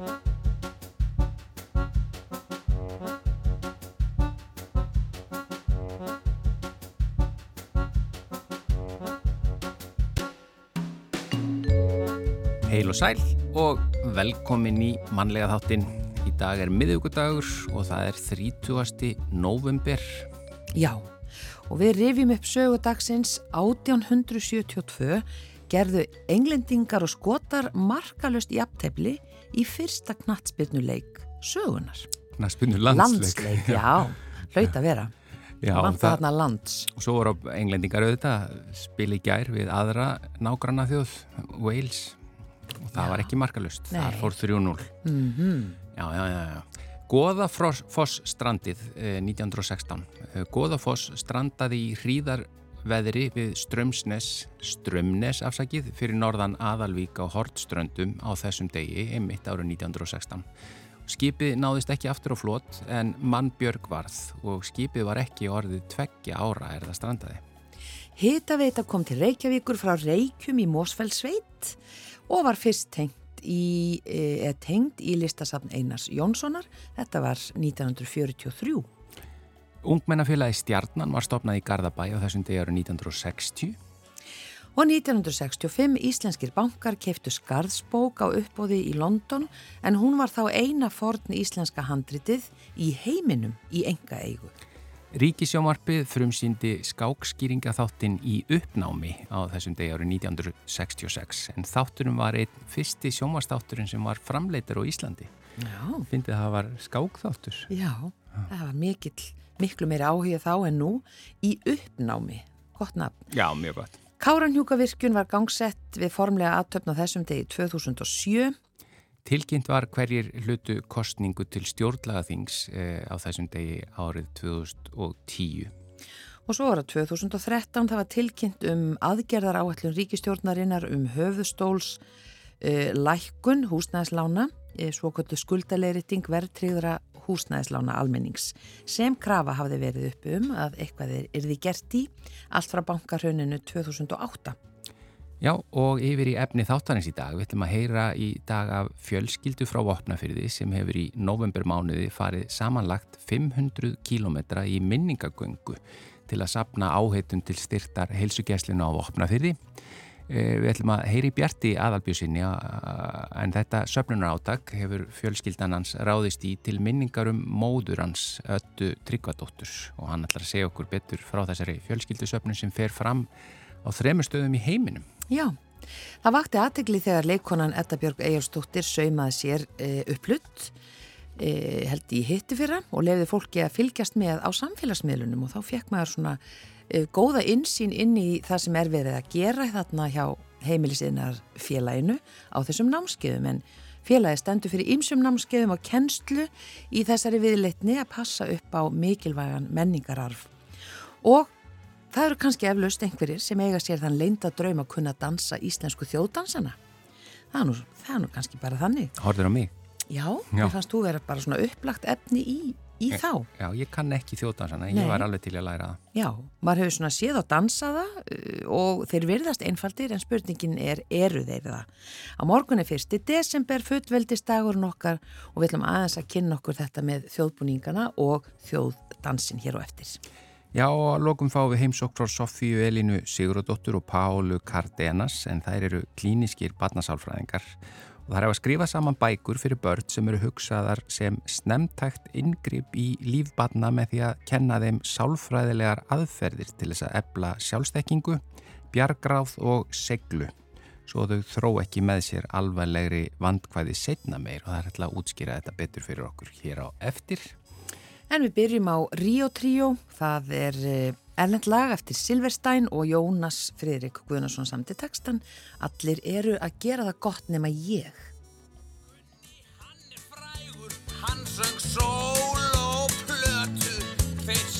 Heil og sæl og velkomin í mannlega þáttinn. Í dag er miðugudagur og það er 30. november. Já, og við rifjum upp sögudagsins 1872 gerðu englendingar og skotar markalust í aptefli í fyrsta knatsbyrnuleik sögunar. Knatsbyrnu landsleik. Landsleik, já, hlaut að vera. Já, Vant það, þarna lands. og svo voru englendingar auðvitað spil í gær við aðra nágranna þjóð, Wales og það Já. var ekki markalust, Nei. þar fór 3-0. Mm Já, já, já, já. Goðafoss strandið eh, 1916. Eh, Goðafoss strandaði í hríðarveðri við Strömsnes, Strömnes afsakið, fyrir norðan Aðalvík á Hortströndum á þessum degi, einmitt árið 1916. Skipið náðist ekki aftur á flot en mannbjörg varð og skipið var ekki orðið tveggja ára er það strandaði. Hitaveita kom til Reykjavíkur frá Reykjum í Mósfellsveit og var fyrst tengt í, e, tengt í listasafn Einars Jónssonar. Þetta var 1943. Ungmennafélagi Stjarnan var stopnað í Garðabæ á þessum degi árið 1960 Og 1965 íslenskir bankar keiftu skarðsbók á uppbóði í London en hún var þá eina forn íslenska handritið í heiminum í enga eigu. Ríkisjómarpið frumsýndi skákskýringaþáttin í uppnámi á þessum degi árið 1966 en þátturum var einn fyrsti sjómarstátturinn sem var framleitar á Íslandi. Já, Fyndið að það var skákþáttur. já, það var mikill, miklu meiri áhuga þá en nú í uppnámi. Gott nafn. Já, mjög gott. Káranhjúkavirkjun var gangsett við formlega aðtöfn á þessum degi 2007. Tilkynnt var hverjir hlutu kostningu til stjórnlagaþings eh, á þessum degi árið 2010. Og svo var það 2013, það var tilkynnt um aðgerðar áætlun ríkistjórnarinnar um höfustóls uh, lækkun húsnæðislána, uh, svo kvöldu skuldaleiritting verðtryggðra húsnæðislána almennings sem krafa hafði verið upp um að eitthvað er yrði gert í allt frá bankarhöninu 2008. Já, og yfir í efni þáttanins í dag. Við ætlum að heyra í dag af fjölskyldu frá Vopnafyrði sem hefur í novembermánuði farið samanlagt 500 kílometra í minningagöngu til að sapna áheitum til styrtar heilsugjæslinu á Vopnafyrði. Eh, Við ætlum að heyri Bjarti aðalbjösinni en þetta söfnunar átak hefur fjölskyldan hans ráðist í til minningar um móður hans öllu Tryggvadóttur og hann ætlar að segja okkur betur frá þessari fjölskyldusöfnun sem fer fram á þremur stöðum í heiminum. Já, það vakti aðtegli þegar leikonan Edda Björg Eyjálsdóttir saumaði sér e, upplutt e, held í hitti fyrra og lefði fólki að fylgjast með á samfélagsmiðlunum og þá fekk maður svona góða insýn inn í það sem er verið að gera þarna hjá heimilisiðnar félaginu á þessum námskeiðum en félagi stendur fyrir ýmsum námskeiðum og kennslu í þessari viðleitni að passa upp á mikilvægan menningararf og Það eru kannski eflaust einhverjir sem eiga sér þann leinda draum að kunna dansa íslensku þjóðdansana. Það er nú, það er nú kannski bara þannig. Horður á mig? Já, Já. mér fannst þú vera bara svona upplagt efni í, í þá. Já, ég kann ekki þjóðdansana, ég var alveg til að læra það. Já, maður hefur svona séð á dansaða uh, og þeir virðast einfaldir en spurningin er, eru þeir það? Á morgun er fyrsti desember fullveldistagurinn okkar og við ætlum aðeins að kynna okkur þetta með þjóðbúningana og þjóðdansin hér og eftir. Já, og að lokum fáum við heimsokk frá Sofíu Elinu Sigurðardóttur og Pálu Cardenas en þær eru klíniskir barnasálfræðingar og þær hefa skrifað saman bækur fyrir börn sem eru hugsaðar sem snemtækt inngrip í lífbarna með því að kenna þeim sálfræðilegar aðferðir til þess að ebla sjálfstekkingu, bjargráð og seglu svo þau þró ekki með sér alvarlegri vandkvæði setna meir og það er ætla að útskýra þetta betur fyrir okkur hér á eftir. En við byrjum á Rio Trio, það er eh, erlend lag eftir Silverstein og Jónas Friðrik Guðnarsson samt í textan. Allir eru að gera það gott nema ég. Hann er frægur, hann söng sól og plötu Þeir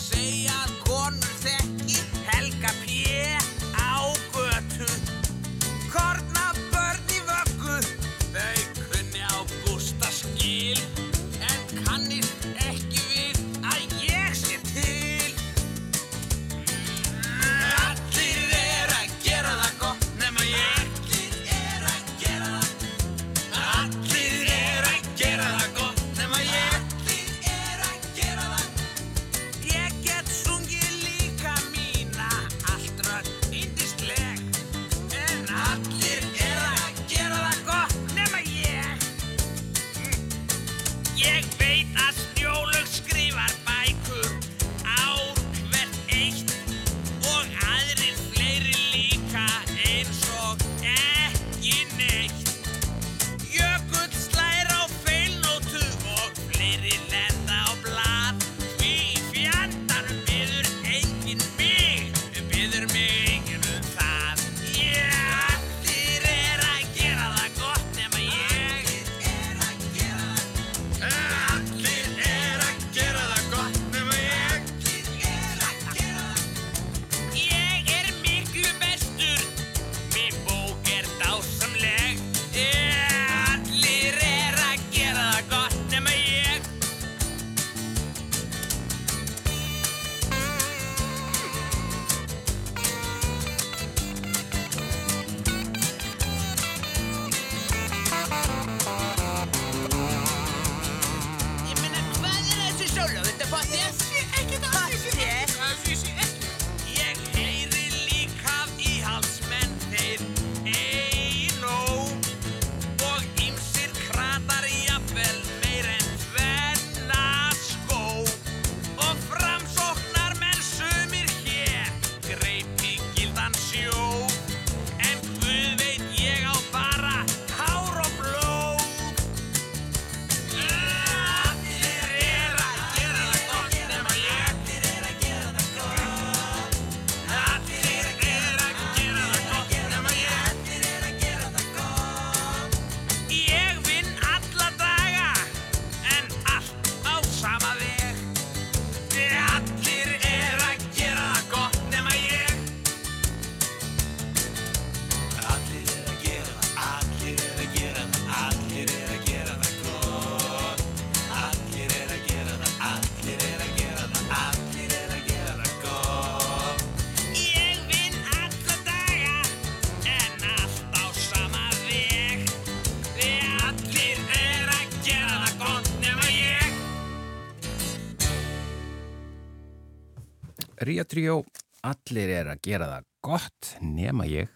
allir er að gera það gott nema ég.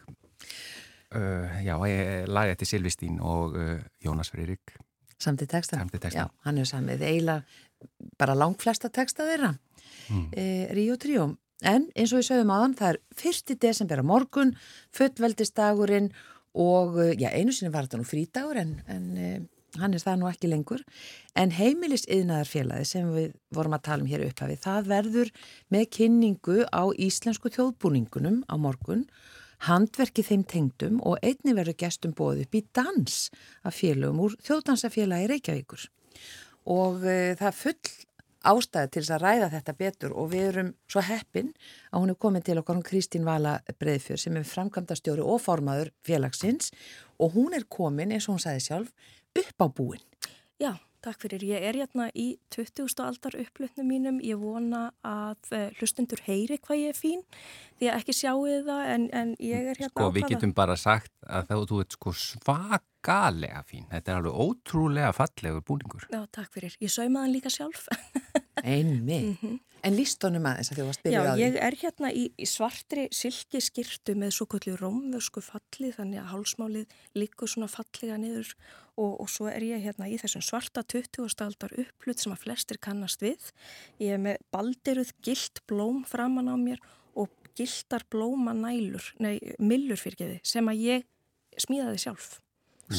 Uh, já, ég lagi eftir Silvistín og uh, Jónas Freyrík. Samtið texta? Samdi textann. Já, hann er samið eiginlega bara langflesta texta þeirra. Mm. E, Ríó Tríó. En eins og við sögum áðan, það er 1. desember á morgun, fullveldistagurinn og eh, já, einu sinni var þetta nú frítagur en, en e, hann er það nú ekki lengur. En heimilis yðnaðarfélagi sem við vorum að tala um hér upphafið, það verður með kynningu á íslensku þjóðbúningunum á morgun handverki þeim tengdum og einni verður gestum bóð upp í dans af félögum úr þjóðdansafélagi Reykjavíkur og e, það er full ástæði til þess að ræða þetta betur og við erum svo heppin að hún er komin til okkar hún Kristín Vala Breiðfjör sem er framkvæmdastjóri og formaður félagsins og hún er komin eins og hún sagði sjálf upp á búin. Já, takk fyrir. Ég er hérna í 20. aldar upplutnum mínum. Ég vona að uh, hlustundur heyri hvað ég er fín því að ekki sjáu það en, en ég er hérna Sko, við ákvaða- getum bara sagt að þá þú ert sko svakalega fín. Þetta er alveg ótrúlega fallegur búningur. Já, takk fyrir. Ég saumaði hann líka sjálf. Einmi. En líst honum aðeins að því að Já, spyrja á því. ég er hérna í, í svartri silki skirtu með svo kvöldu rómvörsku falli þannig að hálsmálið líkur svona fallega niður og, og svo er ég hérna í þessum svarta 20. aldar upplut sem að flestir kannast við. Ég er með baldiruð gilt blóm framan á mér og giltar blóma nælur, nei, millur fyrirgeði sem að ég smíðaði sjálf.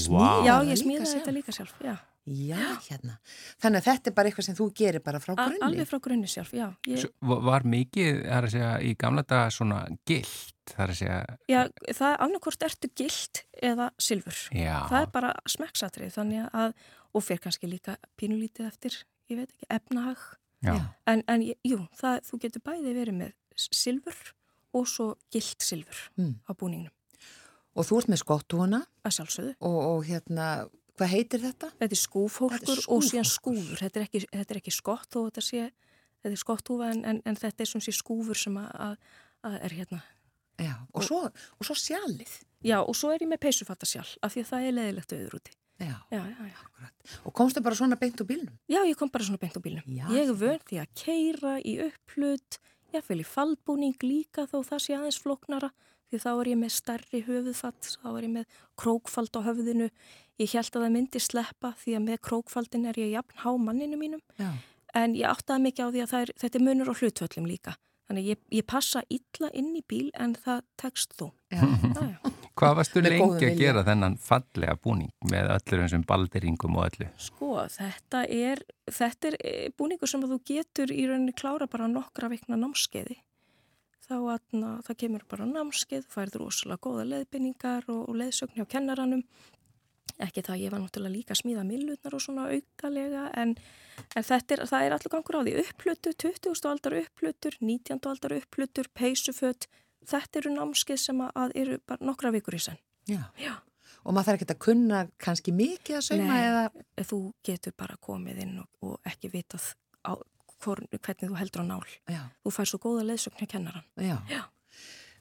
Vá. Já, ég líka smíðaði þetta líka sjálf, já. Já, hérna. Þannig að þetta er bara eitthvað sem þú gerir bara frá A grunni. alveg frá grunni sjálf, já. Ég, Var mikið, það er að segja, í gamla daga svona gilt, það er að segja, já, það er annarkort ertu gilt eða silfur. já, það er bara smekksatrið þannig að, og fyrir kannski líka pínulítið eftir, ég veit ekki, efnahag já. en, en jú, það, þú getur bæði verið með silfur og svo gilt silfur Mm. á búningnum Og þú ert með skottúuna að sjálfsögðu. og, og hérna, hvað heitir þetta? Þetta er skúfhólkur og síðan skúfur þetta er ekki, þetta er ekki skott og þetta sé þetta er skotthúfa en, en, en þetta er svona sér skúfur sem að, er hérna Já, og svo, og svo sjalið. Já, og svo er ég með peysufatta sjálf af því að það er leðilegt auður úti. Já, Já, já, já. akkurat. Og komstu bara svona beint úr bílnum? Já, ég kom bara svona beint á bílnum. Já, ég er vön því að keira í upplut, ég fylg í fallbúning líka þó það sé aðeins flóknara því þá er ég með stærri höfuðfatt, þá er ég með krókfald á höfðinu. Ég held að það myndi sleppa því að með krókfaldin er ég jafn há manninu mínum Já. en ég áttaði mikið á því að er, þetta er munur á hlutvöllum líka. Þannig ég, ég passa illa inn í bíl en það tekst þú. Já, já. Hvað varstu lengi að gera þennan fallega búning með öllur þessum balderingum og öllu? Sko, þetta er, þetta er eh, búningur sem að þú getur í rauninni klára bara nokkra vikna námskeiði. þá atna, það kemur bara námskeið, færður rosalega góða leðbynningar og, og leðsögn hjá kennaranum ekki það, ég var náttúrulega líka að smíða millutnar og svona aukalega en, en þetta er, það er allur gangur á því upplutur, 20. aldar upplutur 19. aldar upplutur, peysuföt þetta eru námskeið sem að eru bara nokkra vikur í senn Já. Já. Og maður þarf ekki að kunna kannski mikið að Nei, eða... þú getur bara komið inn og, og ekki vitað á, hvor, hvernig þú heldur á nál. Já. Þú fær svo góða leðsögn hjá kennaran. Já. Já.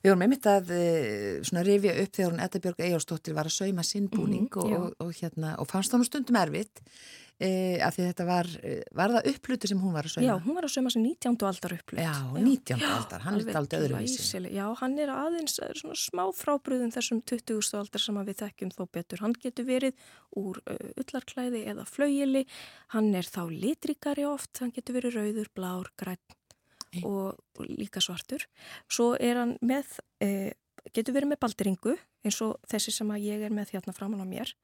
Við vorum einmitt að uh, svona rifja upp þegar hún Edda Björg Eyjálsdóttir var að sauma sinnbúning Mhm, og, já. og, og, hérna, og fannst hún stundum erfitt uh, af því þetta var, uh, var það upplutu sem hún var að sauma? Já, hún var að sauma sem 19. aldar upplut. Já, 19. aldar, hann er aldrei öðruvísi. Já, hann er aðeins eh, svona smá frábröðum þessum 20. aldar sem að við þekkjum þó betur. Hann getur verið úr ullarklæði eða flauili, hann er þá litrikari oft, hann getur verið rauður, blár, græn og, og líka svartur. Svo er hann með, uh, getur verið með baldringu eins og þessi sem að ég er með hérna framan á mér,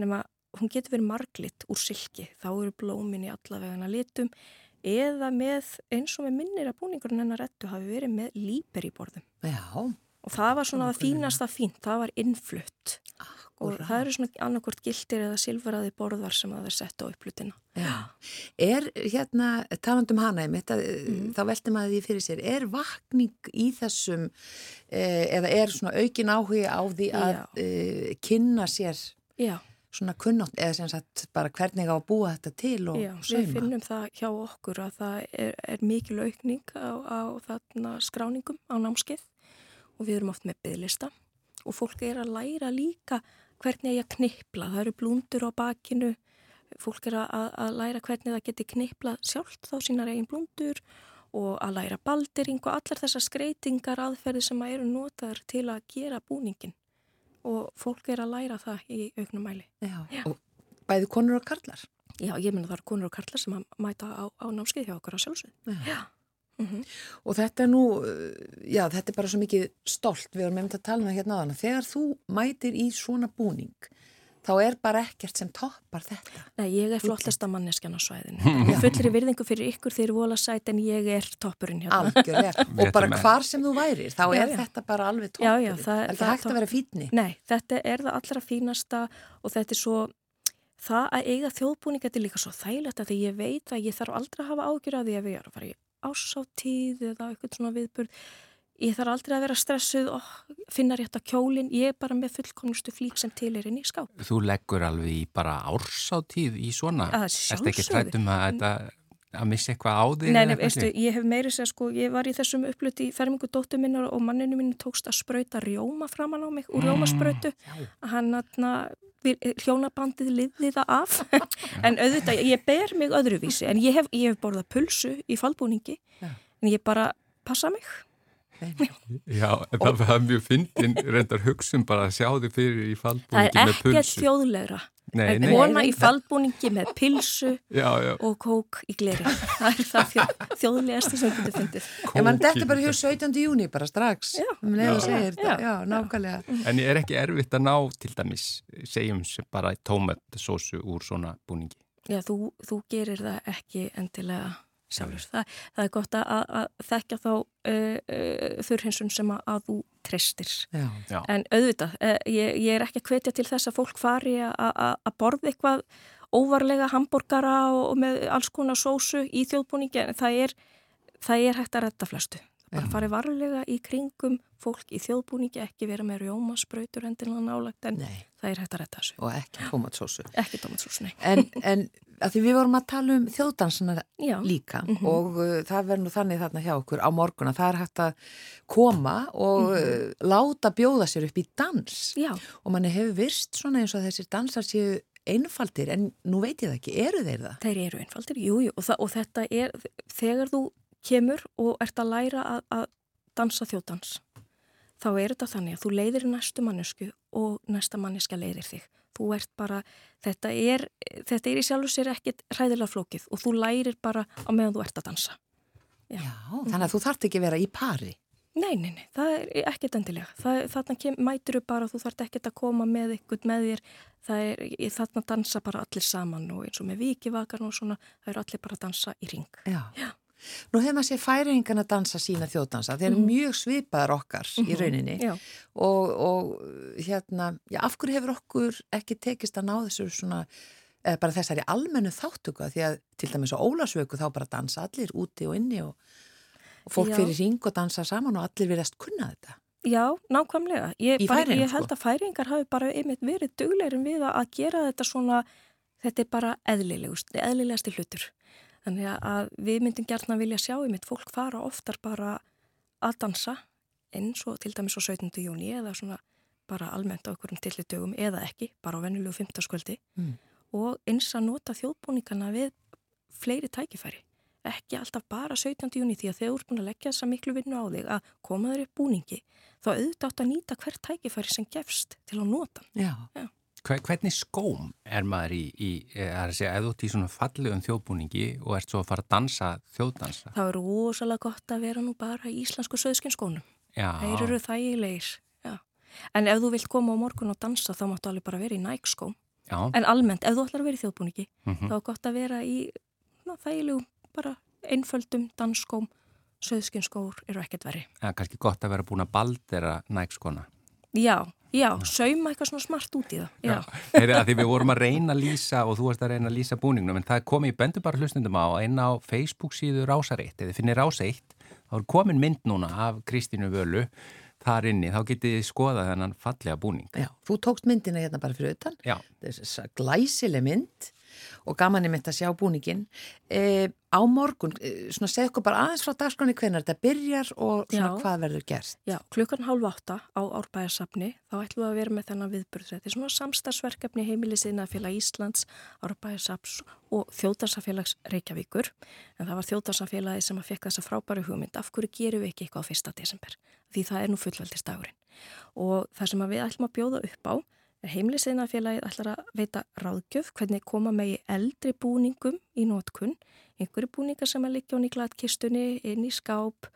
nema hún getur verið marglitt úr silki, þá eru blómin í allavegana litum eða með eins og með minnir að búningurinn hennar rettu hafi verið með líper í borðum. Já, Og það var svona það fínasta fínt, það var innflutt. Og Akkúrat. það eru svona annarkvort gildir eða silfaraði borðar sem það er sett á upplutina. Já. Er hérna, talandum hana einmitt, að, Mhm. þá veltum að því fyrir sér, er vakning í þessum, eh, eða er svona aukin áhugi á því að Já. eh, kynna sér Já, svona kunnátt, eða sem sagt bara hvernig á að búa þetta til og já, við sauma? finnum það hjá okkur að það er, er mikil aukning á, á þarna skráningum á námskeið og við erum oft með bygglista og fólk er að læra líka hvernig ég að knipla, það eru blúndur á bakinu, fólk er að, að læra hvernig það geti kniplað sjálft þá sínar eigin blúndur og að læra baldering og allar þessar skreitingar aðferði sem að eru notaður til að gera búningin og fólk er að læra það í auknum mæli. Já. Já. og bæði konur og karlar? Já, ég menna það eru konur og karlar sem að mæta á, á námskeið hjá okkur á sjálfsögð. Já. Já. Mm Og þetta er nú, uh, já, þetta er bara svo mikið stolt, við erum einmitt að tala um það hérna á hana. Þegar þú mætir í svona búning, þá er bara ekkert sem toppar þetta. Nei, ég er flottasta manneskjan á svæðinu. Ég fullir í virðingu fyrir ykkur þeir vola sæt en ég er toppurinn hérna. Algjörlega. Og bara að- hvar sem þú værir, þá Já, er já. þetta bara alveg Já, toppur. já, það- er það- hægt að vera fítni. Nei, þetta er það allra fínasta og þetta er svo, það að eiga þjóðbúning þetta er líka svo þægilegt að því ég veit að ég þarf aldrei að hafa ágjur að því að við erum að fara í ásáttíð eða eitthvað svona viðburð. Ég þarf aldrei að vera stressuð og finna rétt á kjólinn. Ég er bara með fullkomnustu flík sem til er inn í skáp. Þú leggur alveg í bara ársáttíð í svona. Að Ertu ekki trættum að, þetta, að missa eitthvað á því? Nei, veistu, ég hef meiri sér sko, ég var í þessum uppluti í fermingu dóttur minnar og manninu mínu tókst að sprauta rjóma framan á mig úr rjómasprautu. Hann aðna, hljónabandið liði það af, en auðvitað, ég ber mig öðruvísi, en ég hef, ég hef borðað pulsu í fallbúningi, Já. en ég bara passa mig. Já, en það var mjög fyndin reyndar hugsun bara að sjá þig fyrir í Það fallbúningi er með ekkert pulsu. Nei, En nei, kona í reyndar. fallbúningi með pilsu já, já. og kók í gleri. Það er það þjó, þjóðlegasti sem getur fundið. Ég mann þetta kókið. bara hjá 17. júni bara strax. Já. Um segir. Já. Já, nákvæmlega. En er ekki erfitt að ná til dæmis, segjum sem bara tómatsósu úr svona búningi. Já, þú, þú gerir það ekki endilega sjálfur. Það, það er gott að, að, þekka þá uh, uh, þurrhinsun sem að, að þú treystir. Já. Já. En auðvitað, uh, ég, ég er ekki að hvetja til þess að fólk fari að- að að borða eitthvað óvarlega hambúrgara og, og með alls konar sósu í þjóðbúningi, en það er, það er hægt að retta flestu. Bara Já. fari varlega í kringum fólk í þjóðbúningi, ekki vera með rjómasprautur endilega nálagt, en Nei, það er hægt að retta þessu. og ekki tómatsósu. Ekki tómatsósu, nei. En, en að því við vorum að tala um þjóðdansana Já. líka Mhm. og uh, það verður nú þannig þarna hjá okkur á morgun að það er hægt að koma og uh, láta bjóða sér upp í dans Já. og manni hefur virst svona eins og þessir dansar séu einfaldir en nú veit ég það ekki, eru þeir það? Þeir eru einfaldir, jú, jú, og, og þetta er, þegar þú kemur og ert að læra að, að dansa þjóðdans, þá er þetta þannig að þú leiðir næstu mannesku og næsta manneska leiðir þig. Þú ert bara, þetta er, þetta er í sjálfu sér ekkit hræðilega flókið og þú lærir bara á meðan þú ert að dansa. Já. þannig að þú þart ekki vera í pari. Nei, nei, nei, það er ekkert endilega. Það, þarna kem, mætir þú bara, þú þarf ekkert að koma með ykkur með þér. Er, þarna dansa bara allir saman og eins og með vikivakarn og svona, það eru allir bara að dansa í ring. Já. Já. Nú hefur maður sér færingan að dansa sína þjóðdansa. Þeir eru mjög svipaðar okkar í rauninni Já. og, og hérna, já, af hverju hefur okkur ekki tekist að ná þessu svona, eða bara þessari almennu þáttuga því að til dæmis á Ólasvöku þá bara dansa allir úti og inni og, og fólk Já. fyrir ring og dansa saman og allir verðast kunna þetta. Já, nákvæmlega. Ég, bara, Færeyjum, ég held sko. að færingar hafi bara einmitt verið dugleirin við að gera þetta svona, þetta er bara eðlilegust, eðlilegasti hlutur. Þannig að við myndum gertna vilja sjá einmitt fólk fara oftar bara að dansa eins og til dæmis á 17. júni eða svona bara almennt á einhverjum tillitugum eða ekki, bara á venjulegu 15. skvöldi Mm. og eins að nota þjóðbúningana við fleiri tækifæri. Ekki alltaf bara 17. júni því að þú ert búin að leggja þessa miklu vinnu á þig að koma upp búningi þá auðvitað átt að nýta hvert tækifæri sem gefst til að nota. Já, Hver- Hvernig skóm er maður í, í er að segja, þú ert í svona fallegum þjóðbúningi og ert svo að fara að dansa þjóðdansa? Það er rosalega gott að vera nú bara í íslensku söðskinskónum. Þeir eru þægilegir. Já. En ef þú vilt koma á morgun og dansa þá máttu alveg bara vera í nækskóm. En almennt, ef þú ætlar að vera í þjóðbúningi mhm. þá er gott að vera í ná, þægilegum, bara einföldum dansskóm. Söðskinskór eru ekkert verri. eða kannski gott að vera búin að baldera nægskona. Já, já, sauma eitthvað svona smart út í það. Já. Heyri, að því við vorum að reyna að lýsa og þú varst að reyna að lýsa búningnum en það komi í bendur bara hlustundum á einn á Facebook síðu Rásaritt, eða finnir Ráseitt þá er komin mynd núna af Kristínu Völu þar inni, þá getið þið skoða þennan fallega búning. já. Þú tókst myndina hérna bara fyrir utan. Já, Þess að glæsileg mynd og gaman er mynd að sjá búningin. E, á morgun, e, svona segð okkur bara aðeins frá dagskroni hvenar þetta byrjar og svona Já. hvað verður gert. Já, klukkan hálf átta á Árbæðarsafni þá ætlum við að vera með þennan viðburð þetta er svona samstagsverkefni heimilisinaðfélag Íslands, Árbæðarsafs og Þjóðdarsafélags Reykjavíkur en það var Þjóðdarsafélagi sem að fekk þessa frábæru hugmynd, af hverju gerum við ekki eitthvað á fyrsta desember, því það er nú fullveldistagurinn og það sem við ætlum að bjóða upp á heimilisinaðfélagið ætlar að veita ráðgjöf hvernig koma megi eldri búningum í nótkunn, einhverju búningar sem að liggja hún í gladkistunni, inn í skáp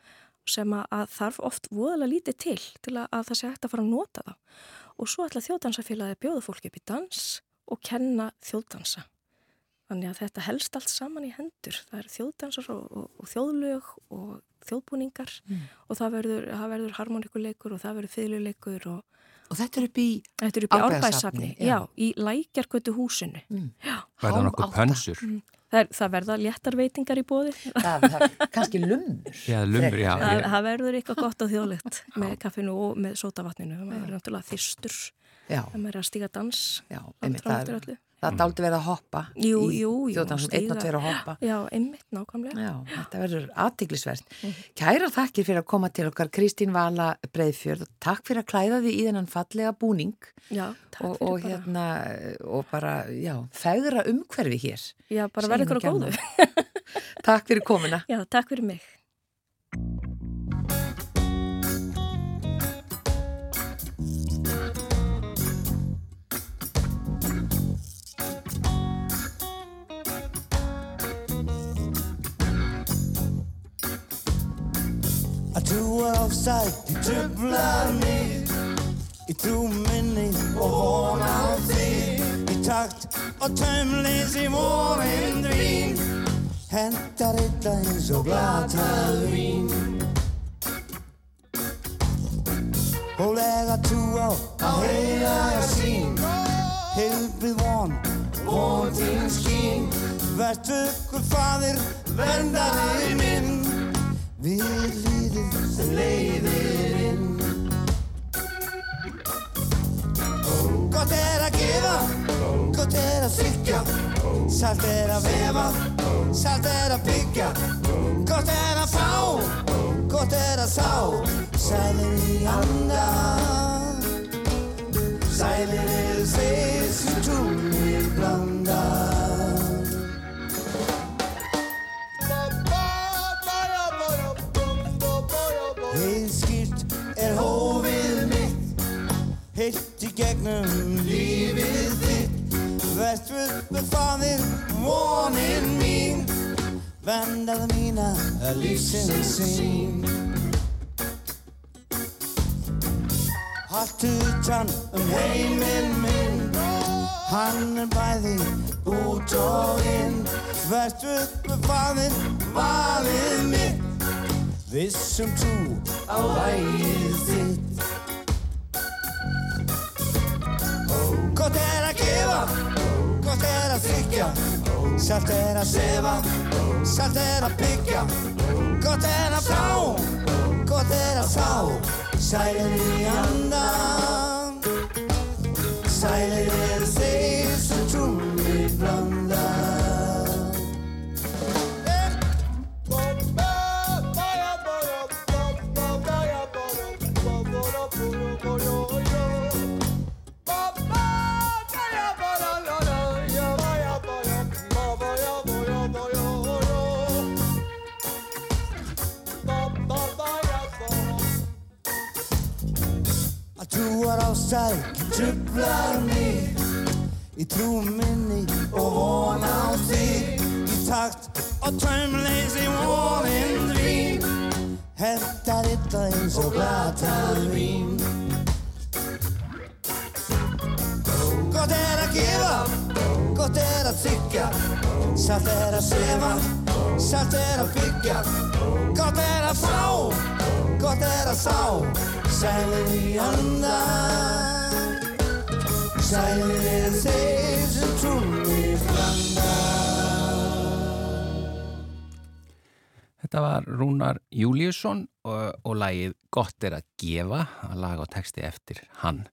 sem að, þarf oft voðalega lítið til til að, að það sé hægt að fara að nota þá. Og svo ætla þjóðdansafélagi að bjóða fólki upp í dans og kenna þjóðdansa. Þannig að þetta helst allt saman í hendur. Það eru þjóðdansar og, og, og þjóðlög og þjóðbúningar og það verður, verður harmonikuleikur og það verður fyrirleikur og Og þetta er upp í þetta er upp í árbæðsafni. já. Já, í lækjargötu húsinu. verða hálf nokkuð pönsur. Það, er, það verða léttar veitingar í bóði. Það, það, kannski lumur. Já, lumur, já. Það, það verður eitthvað gott og þjóðlegt með kaffinu og með sótavatninu. Það verður náttúrulega þyrstur. Já, Það er að stíga dans. já, einmitt, það, öllu. Það er dálítið verið að hoppa Jú, í þjóðdansum, einn og tveir að hoppa. Já, einmitt, nákvæmlega. Já, þetta verður aðtiklisvert. Kæra þakkir fyrir að koma til okkar Kristín Vala Breiðfjörð og takk fyrir að klæða því í þennan fallega búning Já, takk og, fyrir og bara. hérna, og bara, já, fegra umhverfi hér. Já, bara verður ykkur að góðu. Takk fyrir komuna. Já, takk fyrir mig. Sætt í trublar mig Ég trú minni og vona á þig Í takt og taumleysi vorin dvín Hendar illa eins og glatað vín Og lega trú á að heilaga sín Heilbrið von, von þín skín Vertu ykkur fadir, verndari minn Við líðið sem leiðir inn Gott er að gefa, gott er að þykja Salt er að vefa, salt er að byggja. Gott er að fá, gott er að sá. Sælir í anda. Sælir eru þeir sem trúir blanda gegnum lífið þitt. Vertu með faðir vonin mín. Vendaðu mína lífsins sín Haltu utan um heiminn minn. Hann er bæði út og inn. Verst upp með faðir, vaðið mitt. Vissum trú á lægið þitt Gott er að gefa, gott er að þykja Sælt er að sefa, sælt er að byggja. Gott er að fá, gott er að fá Sælir í andan Sælir eru þeir sæk trublar mig. Í trú minni og von á þig Í takt og taumleysi vonin dvín Hendar illa eins og glatað vín Gott er að gefa, gott er að þykja. Sælt er að sefa, sælt er að byggja. Gott er að fá, gott er að sá. Sælir í andan. Sælir er þeir sem trúi blanda. Þetta var Rúnar Júliusson og, og lagið Gott er að gefa að laga og texti eftir hann.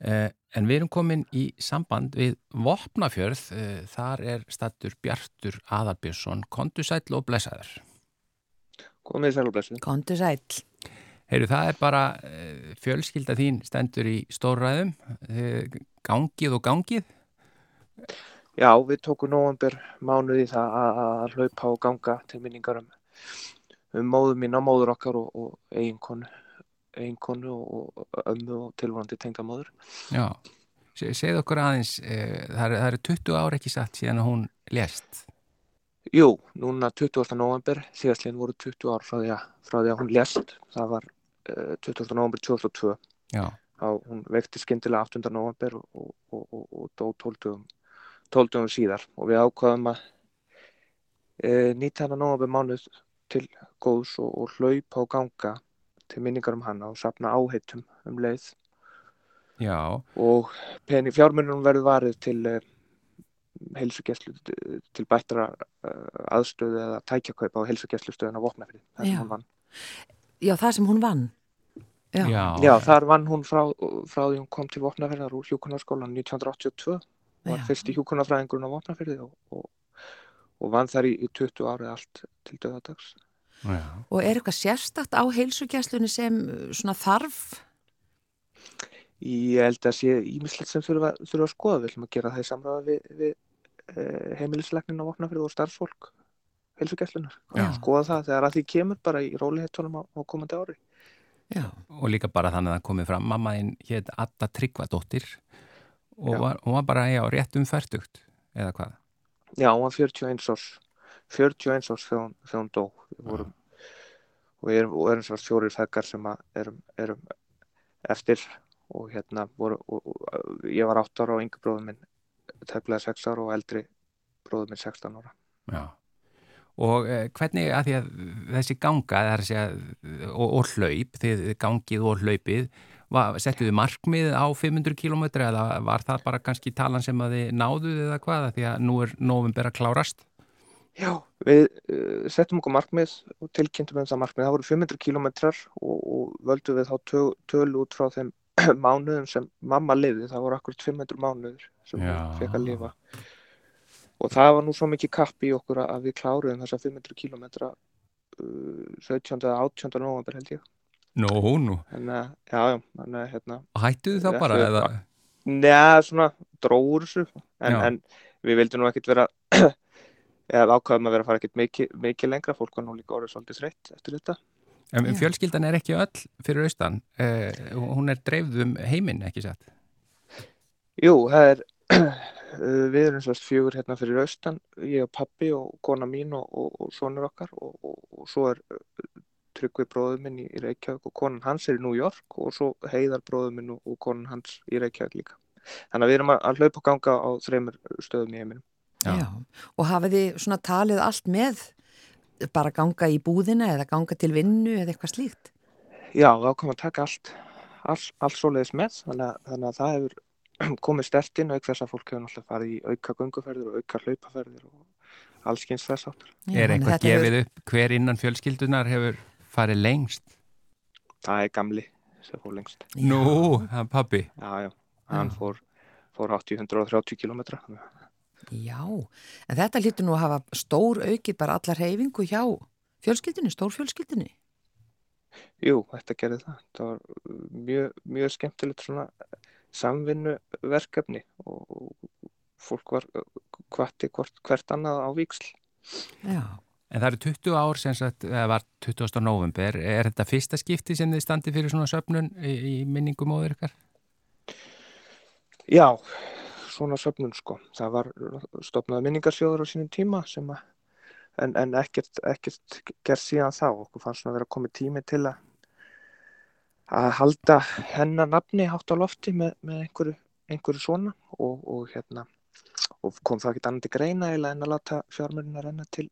Eh, en við erum komin í samband við Vopnafjörð, eh, þar er stattur Bjartur Aðarbjörnsson, kontu sæll og blessaður. Komið sæl og blessu. Kondu sæl. Heyru, það er bara eh, fjölskylda þín stendur í stórræðum, eh, gangið og gangið. Já, við tókum nóvember mánuði það að, að hlaupa og ganga til minningar um, um móður mín og móður okkar og, og eiginkonu, eiginkonu og, og ömmu og tilvonandi tengdamóður. Já, Se- segðu okkur aðeins, eh, það eru er 20 ár ekki satt síðan að hún lést. Jú, núna 20. november, síðastlegin voru 20 ár frá því að, frá því að hún lést. Það var uh, 20. november 2002. Já, Á, hún vekti skyndilega 8. november og, og, og, og, og dó 12 dögum, 12 dögum síðar. Og við ákvaðum að uh, nýta hana november mánuð til góðs og, og hlaupa og ganga til minningar um hana og sapna áheitum um leið. já, Og pening fjármunum verður varið til uh, heilsugjæslu, til bættra uh, aðstöðu eða tækjakaupa á heilsugjæslustöðun á Vopnafrið. Það Já. sem hún vann. Já, það sem hún vann. Já. já, Já, þar vann hún frá, frá því hún kom til Vopnafjörðar úr hjúkunarskólan 1982 var Já. fyrsti hjúkunarfræðingurinn á Vopnafjörði og, og, og vann þar í, í 20 ári allt til döðadags. já. Og er eitthvað sérstakt á heilsugjæslunni sem uh, svona þarf? Ég held að sé ímislegt sem þurfa, þurfa að skoða, við ætlum að gera það í samræða við, við eh, heimilislegnin á Vopnafjörði og starfsfólk heilsugæslunar. Já. Skoða það þegar að því kemur bara í rólihettunum á, á komandi ári. Já. og líka bara þannig að það komið fram mammaðinn hétt Adda Tryggvadóttir og var, hún var bara já, rétt um færtugt eða hvað Já, hún var 41 árs 41 árs þegar hún, þegar hún dó við vorum, og við erum, og erum svo fjórir feðgar sem að erum, erum eftir og hérna voru, og, og, ég var 8 ára og yngri bróður minn tefnilega 6 ára og eldri bróður minn 16 ára já. og eh, hvernig að því að þessi ganga að segja, og, og hlaup þið gangið og hlaupið settuðu markmið á 500 km eða var það bara kannski talan sem að þið náðuð eða hvað því að nú er november að klárast Já, við uh, settum okkur markmið og tilkynntum um það markmið. Það voru 500 kilometrar og, og völdum við þá tö, tölu út frá þeim mánuðum sem mamma liði. Það voru akkurat 500 mánuður sem Já. hún fekk að lifa. Og það var nú svo mikið kapp í okkur að við kláruðum þessa 500 kilometra uh, 17. eða 18. november held ég. Nú, nú, uh, já, já, þannig að hérna, og hættuðu Við bara eða, neða svona dróður þessu. En, en við vildum nú ekkert vera, eða ákvaðum að vera að fara ekkert mikið, mikið lengra. Fólk var nú líka orðið svolítið þreytt eftir þetta. En Já. fjölskyldan er ekki öll fyrir austan, eh, hún er dreifð um heiminn, ekki satt Jú, það er, uh, við erum sérst fjögur hérna fyrir austan, ég og pappi og kona mín og, og, og sonur okkar og, og, og svo er uh, Tryggvi bróður minn í, í Reykjavík og konan hans er í New York og svo Heiðar bróður minn og, og konan hans í Reykjavík líka. þannig að við erum að, að hlaupa og ganga á þreymur stöðum í heiminum. Já. Já. Og hafið þið svona talið allt með bara ganga í búðina eða ganga til vinnu eða eitthvað slíkt? Já, þá kom að taka allt, allt, allt svoleiðis með, þannig að, þannig að það hefur komið stert inn auk þess að fólk hefur náttúrulega farið í auka gönguferðir og auka hlaupaferðir og allskynns þess áttur. Er þannig eitthvað gefið upp hver innan fjölskyldunar hefur farið lengst? Það er gamli sem fór lengst. Já. Nú, er pabbi. Já, já, hann Já. fór, fór 80-130 kilometra. Já, en þetta hlýtur nú að hafa stór aukið bara allar reyfingu hjá fjölskyldinu, stór fjölskyldinu. Jú, þetta gerði það. Það var mjög, mjög skemmtilegt svona samvinnu verkefni og fólk var hvati hvort, hvert annað á víksl. Já, En það eru 20 ár sem sagt, eða var 20. november. Er þetta fyrsta skipti sem þið standi fyrir svona söfnun í, í minningum móður ykkar? Já, svona söfnun sko. Það var stopnað minningarsjóður á sínum tíma sem að, en, en ekkert, ekkert gerð síðan þá. Okkur fannst svona að vera komið tími til að, að halda hennar nafni hátt á lofti með, með einhverju, einhverju svona og, og hérna og kom það ekki annað til greina eða en að láta fjármörinn að renna til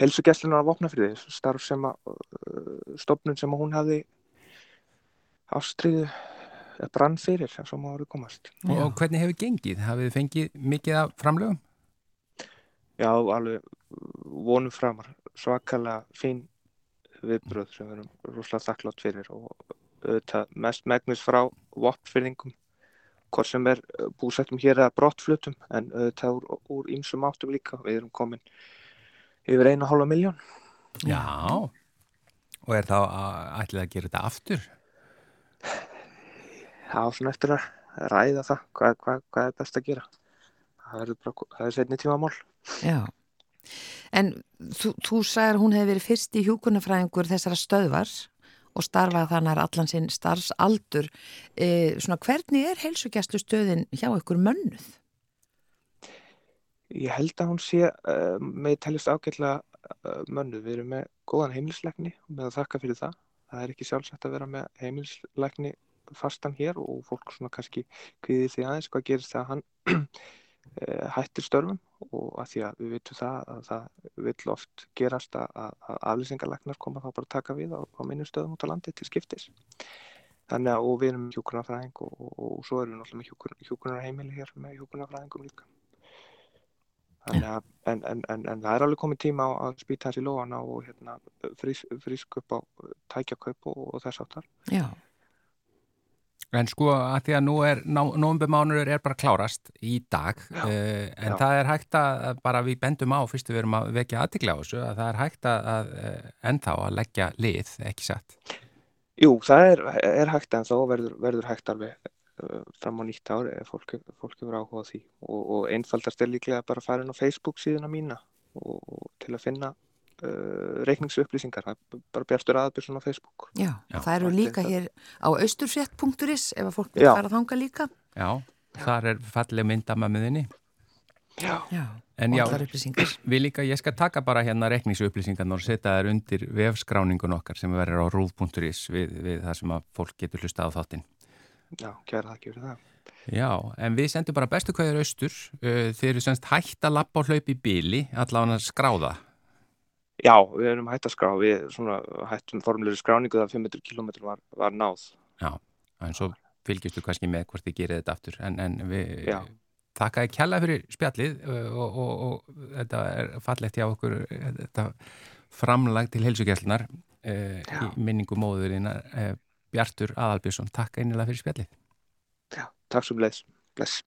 helsugæslunar á Vopnafriði, starf sem að uh, stopnun sem að hún hafði ástriðu brann fyrir, sem svo má orðið komast. Og, og hvernig hefur gengið? Hafið þið fengið mikið af framlögum? Já, alveg vonum framar, svakalega fín viðbröð sem við erum rosalega þakklátt fyrir og auðvitað mest megnis frá voppfyrðingum, hvort sem er uh, búsettum hér eða brottflutum, en auðvitað úr, úr ýmsum áttum líka. Við erum komin yfir einu hálfa miljón. Já. Og er þá að- ætlið að gera þetta aftur? Var svona eftir að ræða það, hvað, hvað, hvað er best að gera. Það, er setni tíma mál. já. En þú, þú sagðir að hún hefði verið fyrst í hjúkunarfræðingur þessara stöðvar og starfaði þannig allan sinn starfsaldur. E, svona hvernig er heilsugjastlu stöðin hjá ykkur mönnuð? Ég held að hún sé uh, með teljast ágætlega uh, mönnuð. Við erum með góðan heimilisleikni og með að þakka fyrir það. Það er ekki sjálfsagt að vera með heimilisleikni fastan hér og fólk svona kannski kviðir því aðeins hvað gerist þegar hann uh, hættir störfum og að því að við vitum það að það vill oft gerast að, að, aflýsingarleiknar koma þá bara taka við á, á minnum stöðum út á landi til skiptis. Þannig að og við erum með hjúkunarfræðing og, og, og svo erum við náttúrulega með hjúkur, hjúkunarheimili hér með hjúkunarfræðingum líka. Þannig að, en, en, en, en það er alveg komið tíma á að spýta hans í lóana og hérna, frís, frísk upp á tækjakaup og, og þess áttar. Já, En sko að því að nú er, nóvembermánur er bara klárast í dag, Já, uh, en já. það er hægt að, bara við bendum á, fyrstu við erum að vekja aðtikla á þessu, að það er hægt að, að uh, ennþá að leggja lið, ekki satt. Jú, það er, er hægt en þó verður, verður hægt alveg uh, fram á nýtt ár ef fólk, fólk hefur áhuga á því og, og einfaldast er líklega bara að fara inn á Facebook síðuna mína og, og til að finna reikningsupplýsingar, það er bara Bjartur Aðbjörnsson á Facebook. já. Já. það eru er líka það. hér á austurfrétt.is ef að fólk vil Já. fara þanga líka. Já, þar er falleg myndama með þinni. Já. Já, En og já, við líka, ég skal taka bara hérna reikningsupplýsingarnar og setja þær undir vefskráningun okkar sem verður á rúf.is við, við það sem að fólk getur hlusta á þáttinn. Já, kæra það fyrir það. Já, en við sendum bara bestu kvæður austur. Uh, Þeir eru semst hægt að lappa á hlaup í bíli, allavega að skráða. Já, við erum hægt að skrá, við svona hættum formulegri skráningu þegar 500 km var, var náð. Já, en svo fylgjustu kannski með hvort þið gerir þetta aftur. En, en við Já. þakka ég kjalla fyrir spjallið uh, og, og, og, þetta er fallegt hjá okkur, uh, þetta framlag til heilsugjæslunar uh, Já. í minningu móðurinnar uh, Bjartur Aðalbjörnsson. Takk einilega fyrir spjallið. Já, takk sem leiðs. Bless.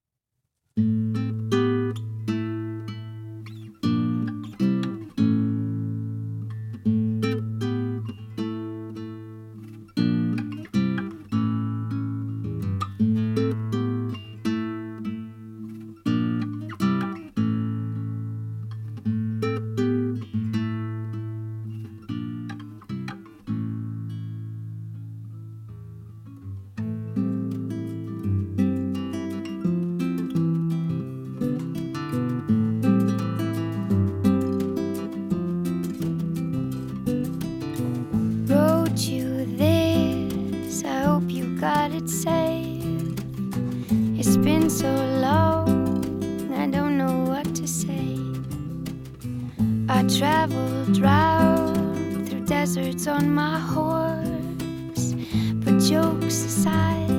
Jokes aside,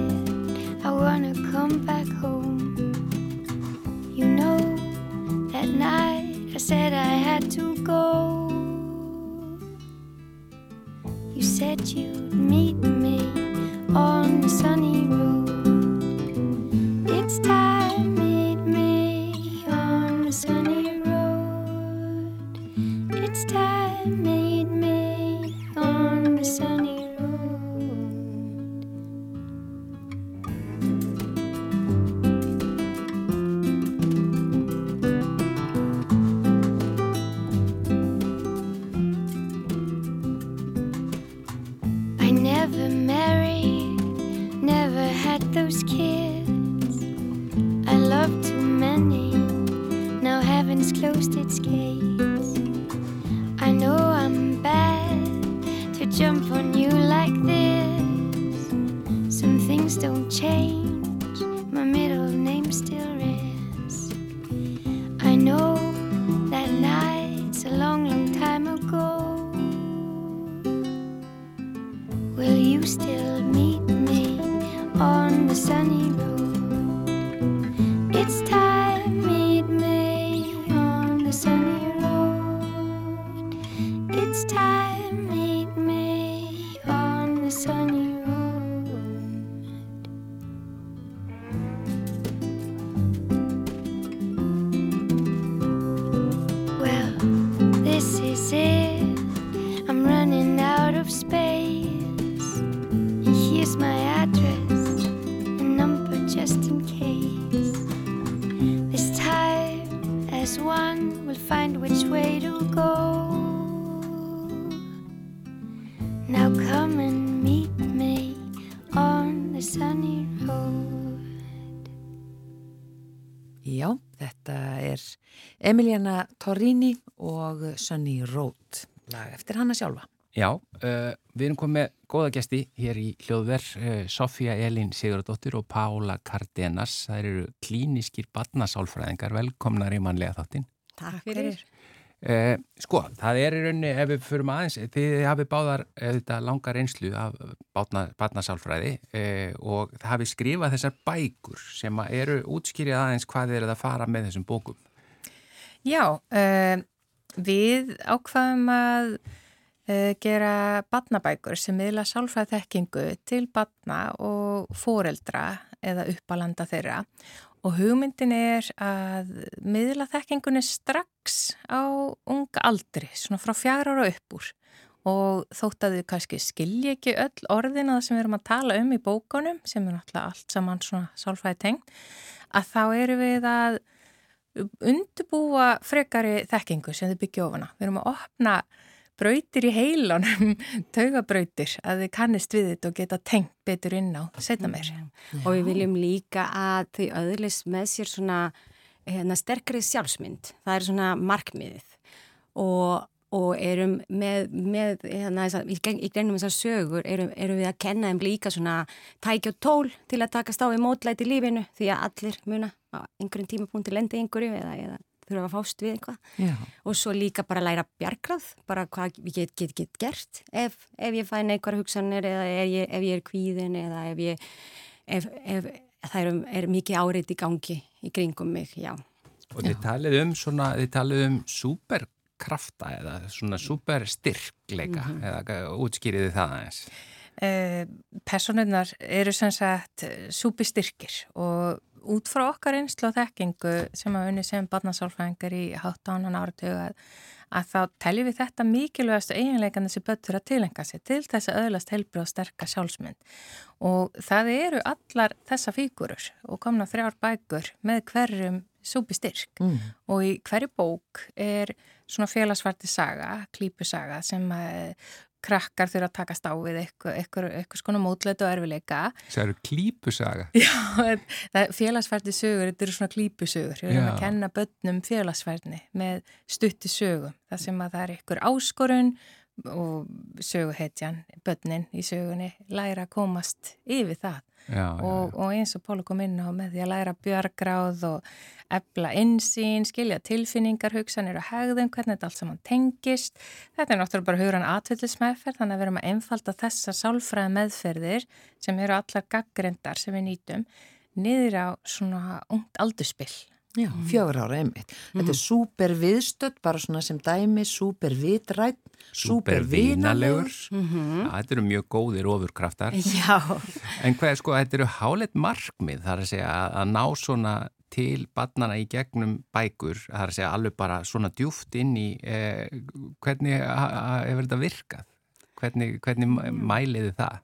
I wanna come back home. You know, that night I said I had to go. You said you'd meet me on the sunny road. Emiliana Torrini og Sunny Road, lag eftir hana sjálfa. Já, uh, við erum komið með góða gesti hér í hljóðverð, uh, Sofía Elín Sigurðardóttir og Pála Cardenas. Það eru klíniskir badnasálfræðingar, velkomnar í mannlega þáttin. Takk fyrir. Uh, sko, það er í rauninni, ef við förum aðeins, þið hafið báðar uh, þetta langar reynslu af badnasálfræði uh, og það hafið skrifað þessar bækur sem að eru útskýrið aðeins hvað þið eruð að fara með þessum bókum. Já, uh, við ákvaðum að uh, gera badnabækur sem miðla sálfræð þekkingu til badna og foreldra eða uppalanda þeirra. Og hugmyndin er að miðla þekkingunni strax á unga aldri, svona frá fjara ára upp úr. Og þótt að þið kannski skilji ekki öll orðina sem við erum að tala um í bókunum sem er náttúrulega allt saman svona sálfræði tengt að þá eru við að undubúa frekari þekkingu sem þið byggja ofana. Við erum að opna brautir í heilanum, taugabrautir, að þið kannist við þetta og geta tengt betur inn á setna meir. og við viljum líka að þau öðlis með sér svona hérna, sterkri sjálfsmynd. Það er svona markmiðið og, og erum með, með hérna, þessa, í, í gennum þessar sögur erum, erum við að kenna þeim líka svona tæki og tól til að takast á við mótlæti í lífinu því að allir muna á einhverjum tímapunkti lendi einhverju eða, eða þurfa að fást við eitthvað. Já. og svo líka bara læra bjargrað bara hvað ég get, get, get gert. Ef, ef ég fæ neikvar hugsanir eða ef ég, ef ég er kvíðin eða ef ég ef, ef það er, er mikið áreitt í gangi í kringum mig, já. Og þið talið um svona, þið talið um superkrafta eða svona superstyrkleika eða útskýriði það aðeins. Eh, Personurnar eru sem sagt súpistyrkir og út frá okkar einslu og þekkingu sem að unni sem barnasálfræðingar í háttánan áratug að, að þá teljum við þetta mikilvægastu eiginleikan þessi böttur að tilenga sig til þess að öðlast helbrið og sterka sjálfsmynd og það eru allar þessa fígurur og komna þrjár bækur með hverjum súpistyrk Mm. og í hverju bók er svona félagsvarti saga, klípusaga sem að krakkar þurfa að takast á við eitthvað, skona mótlætu og erfileika. Það eru klípusaga. Já, félagsfærdi sögur, þetta eru svona klípusögur. Við erum Já. að kenna börnum félagsfærni með stutti sögum. Það sem að það er eitthvað áskorun og söguhetjan, börnin í sögunni, læra að komast yfir það Já, og, og eins og Póla kom inn á með því að læra björgráð og ebla insýn, skilja tilfinningar, hugsanir og hegðum, hvernig þetta allt saman tengist. Þetta er náttúrulega bara hugran atvillismeðferð, þannig að við erum að einfalda þessa sálfræða meðferðir sem eru allar gaggrindar sem við nýtum niður á svona ungt aldurspill. Já, fjögur ára einmitt. Þetta er súper viðstödd, bara svona sem dæmi, súper vitrætt, súper vinalegur. Já, þetta eru mjög góðir ofurkraftar. Já, En hvað er sko, þetta eru háleitt markmið, þar að segja að ná svona til barnana í gegnum bækur, þar að segja alveg bara svona djúft inn í eh, hvernig hefur þetta virkað? Hvernig, hvernig mæliði það?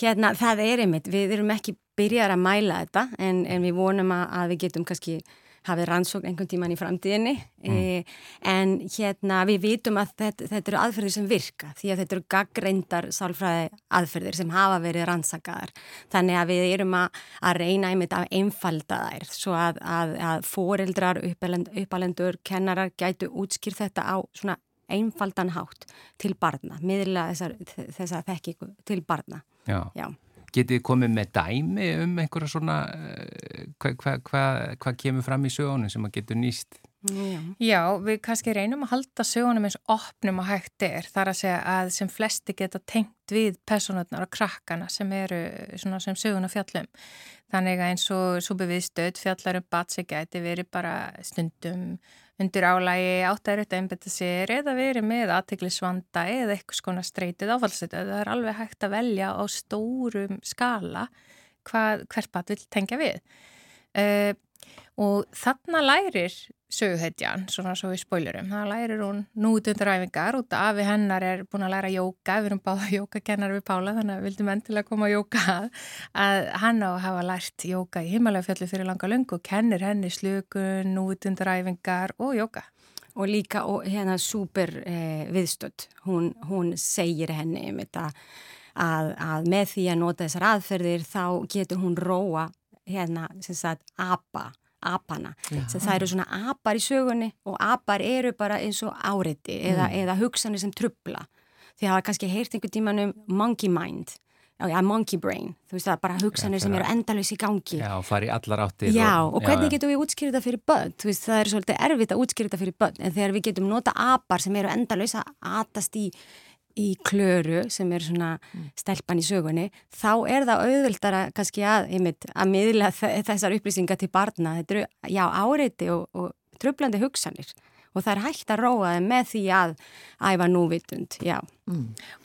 hérna það er einmitt, við erum ekki byrjar að mæla þetta en, en við vonum að, að við getum kannski hafið rannsókn einhvern tíman í framtíðinni e, en hérna við vitum að þetta, þetta eru aðferðir sem virka því að þetta eru gaggreindar sálfræði aðferðir sem hafa verið rannsakaðar þannig að við erum að, að reyna einmitt að einfalda þær svo að, að, að foreldrar, uppalend, uppalendur, kennarar gætu útskýr þetta á svona einfaldan hátt til barna, miðla þessar, þessar þekkingu til barna. Já. Já. Getið komið með dæmi um einhverja svona, eh, hvað hva, hva, hva kemur fram í sögunum sem að getur nýst? Já. Já, við kannski reynum að halda sögunum eins opnum og hægt er þar að segja að sem flesti geta tengt við personarnar og krakkana sem eru svona sem söguna fjallum. Þannig að eins og súpi við stöð fjallar um batsi gæti verið bara stundum undir álægi áttæður þetta einbetta sér eða verið með aðteglisvanda eða eitthvað skona streytið áfallstöðu. Það er alveg hægt að velja á stórum skala hvað hvert bat vil tengja við. Uh, og þarna lærir söguhetjan, svona svo við spoilerum það lærir hún nút undir æfingar út af við hennar er búin að læra jóka við erum báða jókakennar við Pála þannig að við vildum endilega koma að jóka að, hann á að hafa lært jóka í himalega fjalli fyrir langa lungu og kennir henni slukun, nút undir æfingar og jóka Og líka og hérna súper eh, viðstödd, hún, hún segir henni um þetta að, að með því að nota þessar aðferðir þá getur hún róa hérna sem sagt apa, apana. Sem það eru svona apar í sögunni og apar eru bara eins og áreiti eða, eða hugsanir sem trubla. Því hafa kannski heyrt einhver tíman um monkey mind, já, já, monkey brain, þú veist það, bara hugsanir sem eru endalus í gangi. Já, fari allar áttir. Já, og hvernig getum við útskýrið það fyrir börn? Þú veist, það er svolítið erfitt að útskýrið það fyrir börn, en þegar við getum nota apar sem eru endalaus að atast í, í klöru, sem er svona stelpan í sögunni, þá er það auðvöldara kannski að, einmitt, að miðla þessar upplýsingar til barna. Þetta eru, já, áreiti og, og tröflandi hugsanir og það er hægt að róa þeim með því að æfa núvitund, já.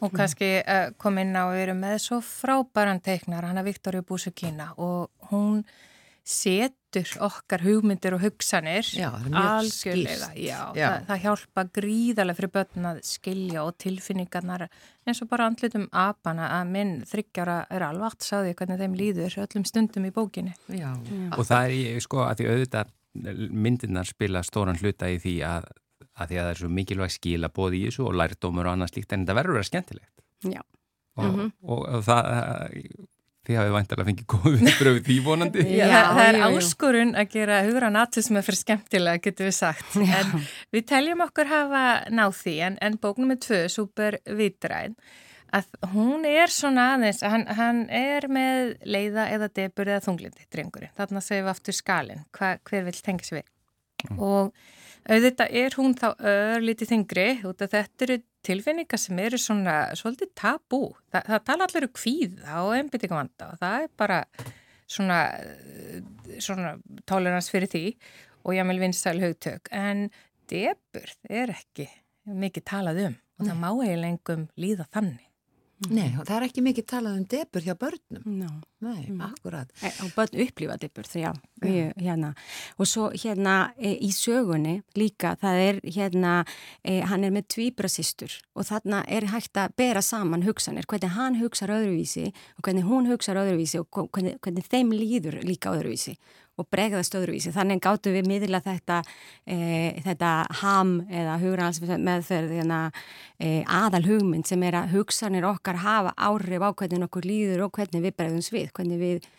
og kannski uh, kom inn á við erum með svo frábæran teiknar hana Viktoria Búsukina og hún setur okkar hugmyndir og hugsanir Já, það er mjög algjörlega, skýrt. já, Já. Það, það hjálpa gríðarlega fyrir börn að skilja og tilfinningarnar eins og bara andlutum apana að minn þryggjara er alvart sáði hvernig þeim líður öllum stundum í bókinni Já, Og það er, sko, að því auðvitað myndirnar spila stóran hluta í því að, að því að það er svo mikilvæg skila bóði í þessu og lærdómur og annað slíkt en þetta verður að vera skemmtilegt. Já. Og, og, og það, þið hafið væntalega fengið góð viðbröð við því vonandi. Já, það, það er áskorun að gera hugra natismi fyrir skemmtilega, getur við sagt. En við teljum okkur hafa náð því, en, en bóknum með tvö, Súper Vitræn, að hún er svona aðeins, hann, hann er með leiða eða debur eða þunglindi, drengurinn. Þarna segum við aftur skalin, hva, hver vil tengja sig við. Og auðvitað er hún þá örlítið þingri, út af þetta eru tilfinningar sem eru svona svolítið tabú. Þa, það tala allir um kvíða og einbyttingavanda og það er bara svona, eh, svona tolerans fyrir því og ég vil vinsæl hugtök en debur er ekki mikið talað um og það má eiginlega engum líða þannig. Nei, það er ekki mikið talað um debur hjá börnum. No. Nei, akkurat. E, og börn upplifa dippur, já, mjög, hérna og svo hérna e, í sögunni líka, það er hérna e, hann er með tvíbrasistur og þarna er hægt að bera saman hugsanir, hvernig hann hugsar öðruvísi og hvernig hún hugsar öðruvísi og hvernig, hvernig þeim líður líka öðruvísi og bregðast öðruvísi, þannig gáttu við miðla þetta, e, þetta ham eða meðferð hérna, e, aðal hugmynd sem er að hugsanir okkar hafa áhrif á hvernig okkur líður og hvernig við bregðum svið, hvernig við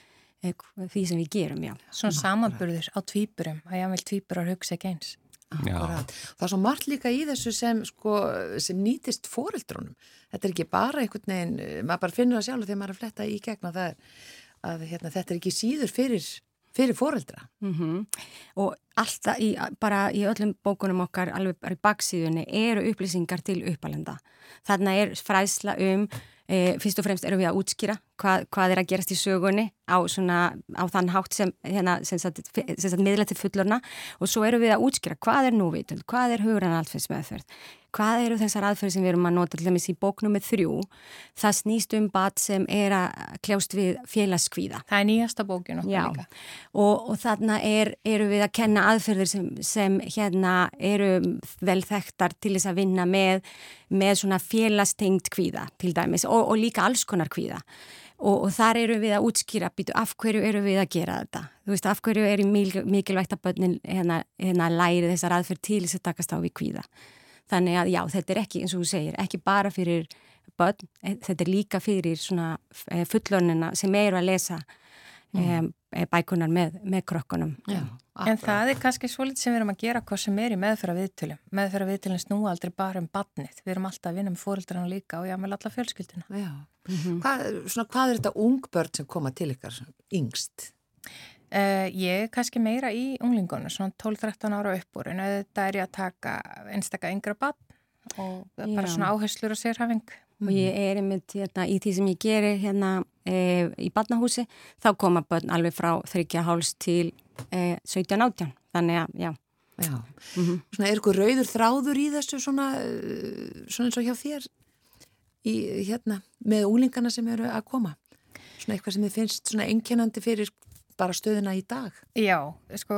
e, því sem við gerum, já. Svona samanburður á tvíburum, að ég vil tvíburar hugsa ekki eins. Það er svo margt líka í þessu sem, sko, sem nýtist foreldrónum. Þetta er ekki bara einhvern veginn, eh, maður bara finnur það sjálf þegar maður er að fletta í gegna það er að hérna, þetta er ekki síður fyrir, fyrir foreldra. Mm -hmm. Og alltaf í, bara í öllum bókunum okkar, alveg bara í baksíðunni, eru upplýsingar til uppalenda. Þarna er fræsla um, e, fyrst og fremst erum við að útskýra hvað, hvað er að gerast í sögunni á, svona, á þann hátt sem, hérna, sem sagt, sem sagt miðla til fullorna og svo erum við að útskýra hvað er núvitund, hvað er hugran alfengsmeðferð, hvað eru þessar aðferði sem við erum að nota til dæmis í bóknum með þrjú. Það snýst um bat sem er að kljást við félagskvíða. Það er nýjasta bókin okkur Já, líka. Og, og þarna er, eru við að kenna aðferðir sem, sem hérna eru vel þekktar til þess að vinna með, með svona félagstengt kvíða til dæmis. Og, og líka alls konar kvíða og, og þar eru við að útskýra býtu af hverju eru við að gera þetta? Þú veist af hverju er mikilvægt að börnin hérna, hérna læri þessar aðferð til þess að takast á við kvíða? Þannig að já, þetta er ekki, eins og þú segir, ekki bara fyrir börn, eh, þetta er líka fyrir svona eh, fullornina sem eru að lesa mm. e, bækunar með, með krokkunum. Já, en það er kannski svolítið sem við erum að gera hvað sem er í meðfæra viðtölum. Meðfæra viðtölum snú aldrei bara um barnið. Við erum alltaf að vinna með fóröldrarna líka og já, með alla fjölskylduna. Já, mm -hmm. hvað, svona, hvað er þetta ungbörn sem koma til ykkar yngst? Uh, ég er kannski meira í unglingunum, svona 12-13 ára uppbúr en þetta er ég að taka einstakka yngra bann og Já. bara svona áherslur og sérhafing. Og ég er einmitt hérna, í því sem ég gerir hérna e, í barnahúsi, þá koma börn alveg frá 30 til e, 17-18, þannig að já. Já, mm -hmm. svona er eitthvað rauður þráður í þessu svona, svona eins og hjá þér í, hérna, með úlingana sem eru að koma? Svona eitthvað sem þið finnst svona einkennandi fyrir bara stöðuna í dag? Já, sko,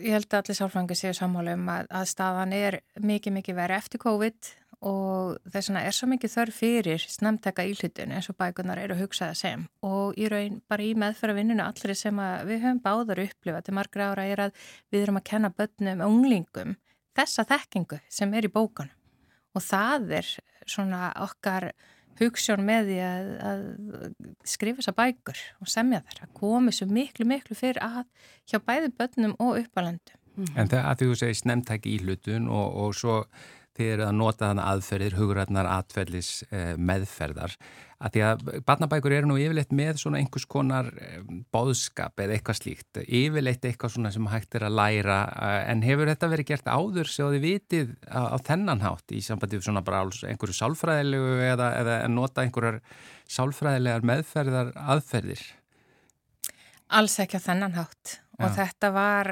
ég held að allir sálfræðingar séu sammála um að, að staðan er mikið, mikið verið eftir COVID og þess vegna er svo mikið þörf fyrir snemteka íhlutun eins og bækunar eru að hugsa það sem. Og í raun bara í meðferða vinnuna allir sem við höfum báðar upplifa til margra ára er að við erum að kenna börnum og unglingum þessa þekkingu sem er í bókunum. Og það er svona okkar hugssjón með því að, að skrifa þessa bækur og semja þær. Að komi svo miklu, miklu fyrir að hjá bæði börnum og uppalendum. En það að því þú segist nefntæki í hlutun og, og svo þið eru að nota þannig aðferðir, hugrætnar, atferðlis, eh, meðferðar. Að því að barnabækur eru nú yfirleitt með svona einhvers konar eh, bóðskap eða eitthvað slíkt, yfirleitt eitthvað svona sem hægt er að læra eh, en hefur þetta verið gert áður sem þið vitið á, á þennan hátt í sambandi við svona bara einhverju sálfræðilegu eða, eða nota einhverjar sálfræðilegar meðferðar aðferðir? Alls ekki á þennan hátt og þetta var,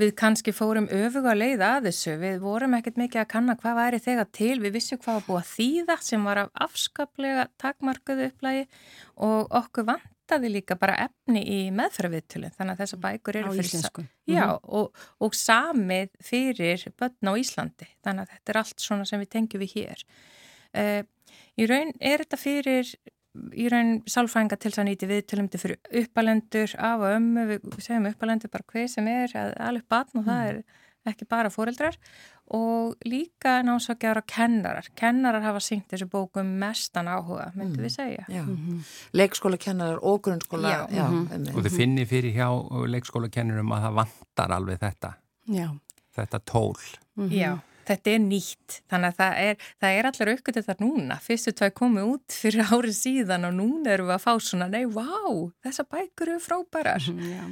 við kannski fórum öfuga leið að þessu, við vorum ekkert mikið að kanna hvað væri þegar til, við vissum hvað var búið að þýða sem var af afskaplega takmarkuðu upplægi og okkur vantaði líka bara efni í meðfraviðtulun, þannig að þessar bækur eru fyrir íslensku. Já, mhm. og, og samið fyrir börn á Íslandi, þannig að þetta er allt svona sem við tengjum við hér. Uh, í raun er þetta fyrir í raun sálfrænga til þess að nýti viðtölumdi fyrir uppalendur af og ömmu, við segjum uppalendur bara hvað sem er, alveg batn og það mm. er ekki bara fóreldrar og líka námsvækjar og kennarar kennarar hafa syngt þessu bókum mestan áhuga, myndum mm. við segja mm -hmm. Leikskóla kennarar og grunnskóla já. Já, mm -hmm. og þið finnir fyrir hjá leikskóla kennarum að það vantar alveg þetta já. þetta tól -hmm. Já þetta er nýtt, þannig að það er, það er allir aukvöld þetta núna, fyrstu tvað komið út fyrir árið síðan og núna erum við að fá svona, nei, vá, þessa bækur eru frábærar. Já.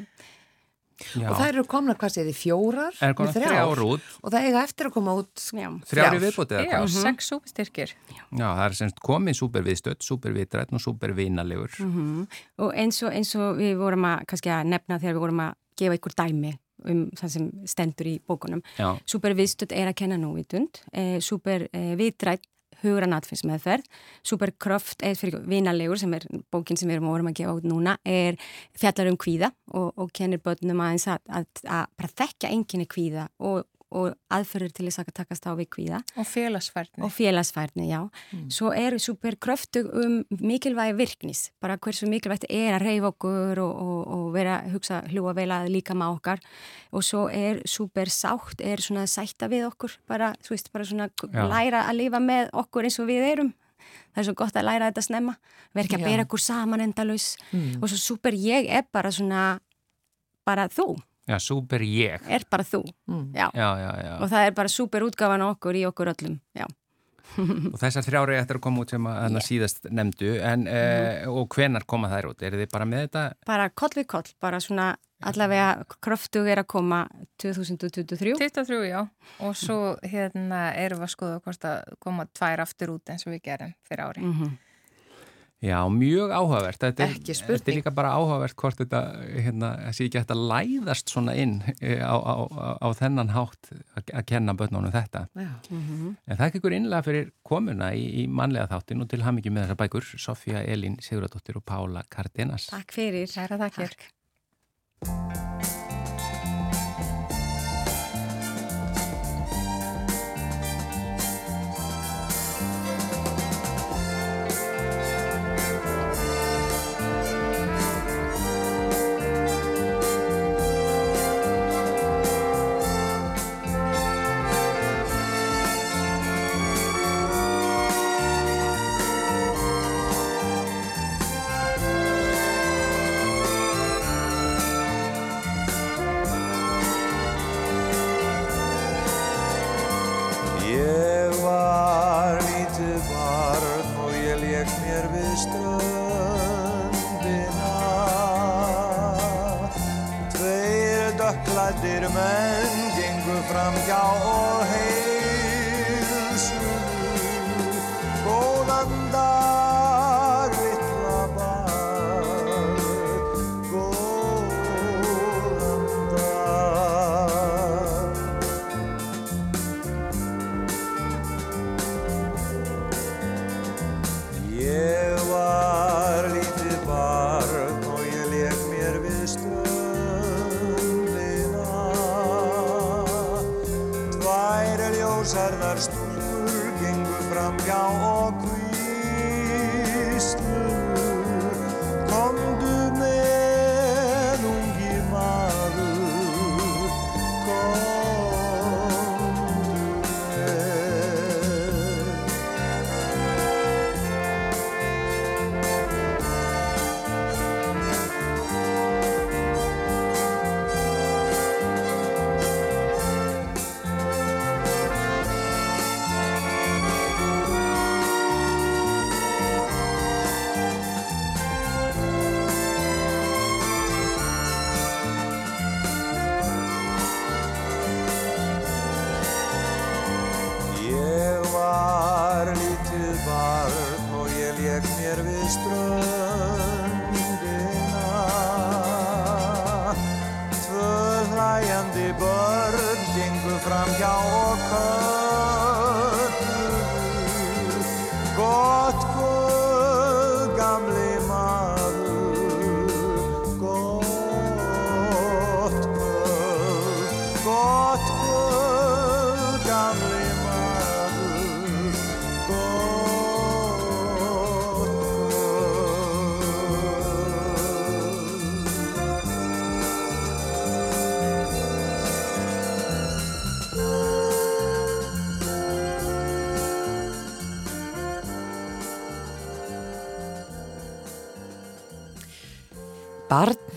Já. Og það eru komna, hvað séði, fjórar? Er komna þrjár út. Og það eiga eftir að koma út þrjár í viðbútið eða hvað? Já, sex súpstyrkir. Já. Já, það er semst komið súperviðstödd, súperviðdrætt og súpervinalegur. Mm -hmm. Og eins og, eins og við vorum að, að nefna þegar við vorum að gefa ykkur dæmi um það sem stendur í bókunum. Superviðstöld er að kenna núvitund, eh, superviðdrætt hugran atfinnsmeðferð, superkraft eða fyrir vinalegur sem er bókin sem við erum að gefa út núna, er fjallar um kvíða og, og kennir börnum aðeins að, að, að bara þekka enginni kvíða og og aðferður til þess að takast á við kvíða. Og félagsfærni. Og félagsfærni, já. Mm. Svo eru super kröftu um mikilvægi virknis, bara hversu mikilvægt er að reyfa okkur og, og, og vera að hugsa hlúa vel að líka má okkar og svo er super sátt, er svona sætta við okkur, bara, þú veist, bara svona já. læra að lifa með okkur eins og við erum. Það er svo gott að læra þetta snemma, verð ekki að bera okkur saman endalus mm. og svo super ég er bara svona, bara þú Já, super ég. er bara þú. Mm. Já. Já, já, já. Og það er bara super útgáfan á okkur í okkur öllum. Já. Og þessar þrjári eftir að koma út sem að yeah. síðast nefndu, en, mm og hvenar koma þær út? Er þið bara með þetta? Bara koll við koll, bara svona allavega kröftug er að koma 2023. 23, já. Og svo hérna erum við að skoða hvort að koma tvær aftur út eins og við gerum fyrir ári. Mm -hmm. Já, mjög áhugavert. Þetta er, Ekki spurning. Þetta er líka bara áhugavert hvort þetta, hérna, sé ekki hægt að læðast svona inn eh, á, á, á, á þennan hátt að, kenna börnunum þetta. Já. En það er ykkur innlega fyrir komuna í, í mannlega þáttin og til hamingi með þessar bækur, Sofía Elín Siguradóttir og Pála Cardenas. Takk fyrir. Kæra þakkir. Takk.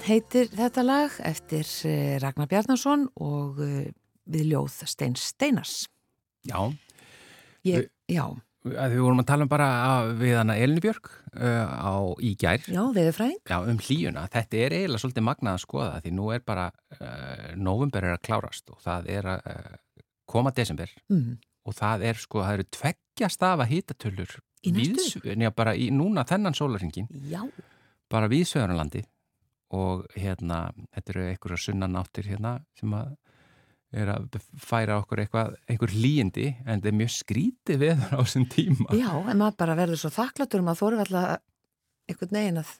Heitir þetta lag eftir eh, Ragnar Bjarnason og eh, við ljóð Stein Steinars. Já, Ég, já, að við vorum að tala um bara við hana Elinu Björk uh, á í gær. já, veðurfræðing. Já, um hlýjuna. Þetta er eiginlega svolítið magnað að skoða því nú er bara, uh, november er að klárast og það er að uh, koma desember Mm. og það er sko, það eru tveggja stafa hítatölur Í næstu? Já, bara í núna þennan sólaringin, Já, bara við Söðurlandi og hérna, þetta eru einhverja sunnanáttir hérna sem að er að færa okkur eitthvað, einhver hlýjindi en þetta er mjög skrítið veður á þessum tíma. já, en maður bara verður svo þakklatur um að þóru alltaf einhvern veginn að,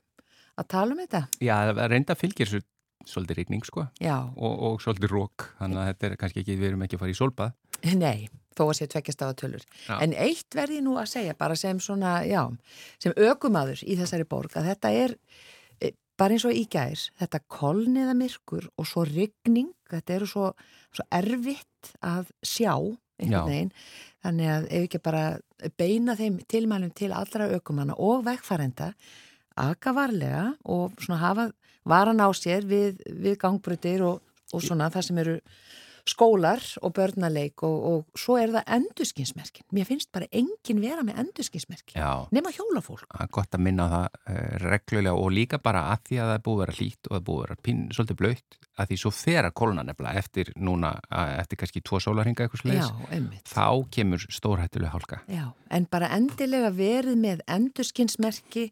að tala um þetta. Já, það reynda fylgir svo svolítið rigning sko og, og svolítið rók, þannig að þetta er kannski ekki, við erum ekki að fara í sólbað. nei, þó að sé tveggjast á tölur. Já. En eitt verði nú að segja, bara sem svona, já, sem ökumadur í þessari borg, að þetta er bara eins og í gær, þetta kolniða myrkur og svo rigning, þetta eru svo, svo erfitt að sjá einhvern veginn, þannig að ef ekki bara beina þeim tilmælum til allra ökumanna og vegfærenda aka varlega og svona hafa varan á sér við, við gangbrutir og og svona það sem eru skólar og börnaleik og, og svo er það endurskinsmerkin. Mér finnst bara engin vera með endurskinsmerkin. Nema hjólafólk. Það er gott að minna það uh, reglulega og líka bara að því að það er búið að vera hlýtt og það er búið að vera pín, svolítið blöytt að því svo fer að kóluna nefnilega eftir núna, eftir kannski tvo sólarhinga eitthvað einmitt. þá kemur stórhættulega hálka. Já, en bara endilega verið með endurskinsmerki,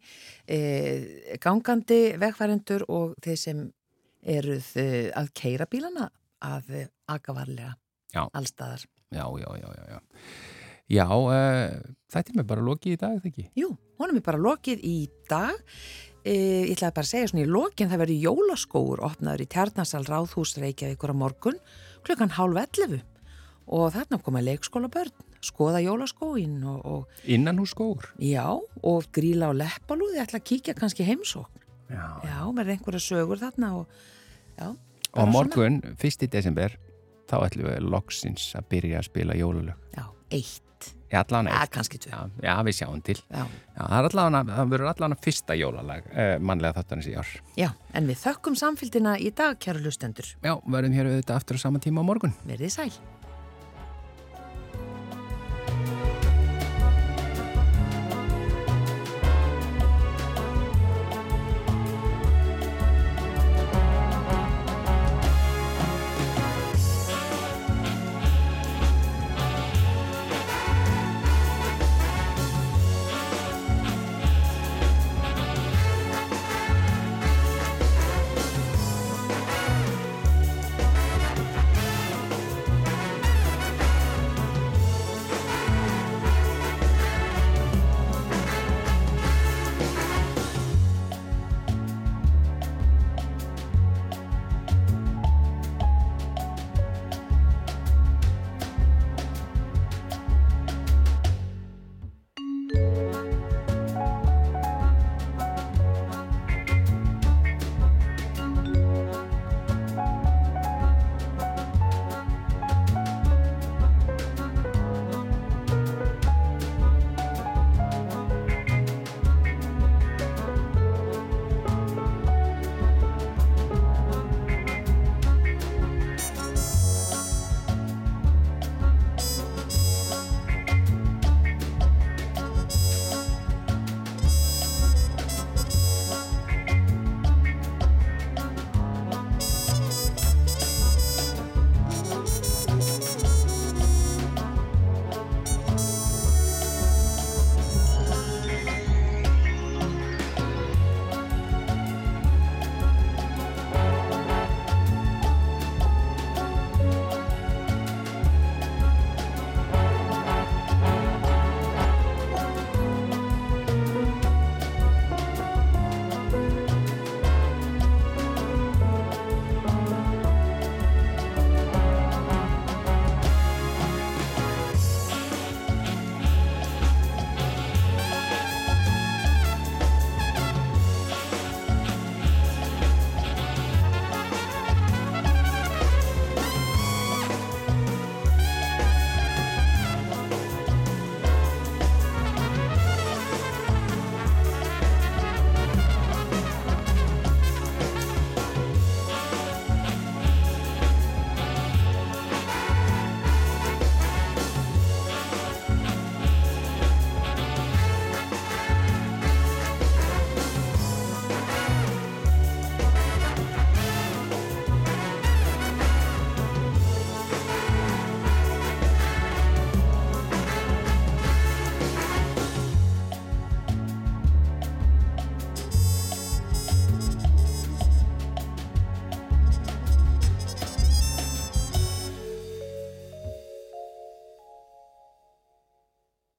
eh, gangandi vegfærendur og þeir sem eruð eh, að keira bílana að eh, aga varlega Já. allstaðar. Já, já, já, já, já. Já, uh, þetta er mér bara lokið í dag, þegar ekki? Jú, honum er bara lokið í dag. E, ég ætlaði bara að segja svona í lokin það verður jólaskóur opnaður í Tjarnarsal Ráðhús Reykjavíkur á morgun klukkan hálf 11 og þarna koma leikskóla börn, skoða jólaskóin og, og Innan hús skóur? já, og gríla og leppalú þið ætla að kíkja kannski heimsókn Já. já, með einhverja sögur þarna og já, Og morgun, 1. desember, þá ætlum við loksins að byrja að spila jólalög. svona, já, eitt Já, allan eitt. kannski tvö Já, já, við sjáum til. já. Já, það, er allan, það verður allan fyrsta jólalag uh, mannlega þáttanins í ár. já, en við þökkum samfélgina í dag, kæru lustendur Já, verðum hér auðvitað aftur á sama tíma á morgun. verðið sæl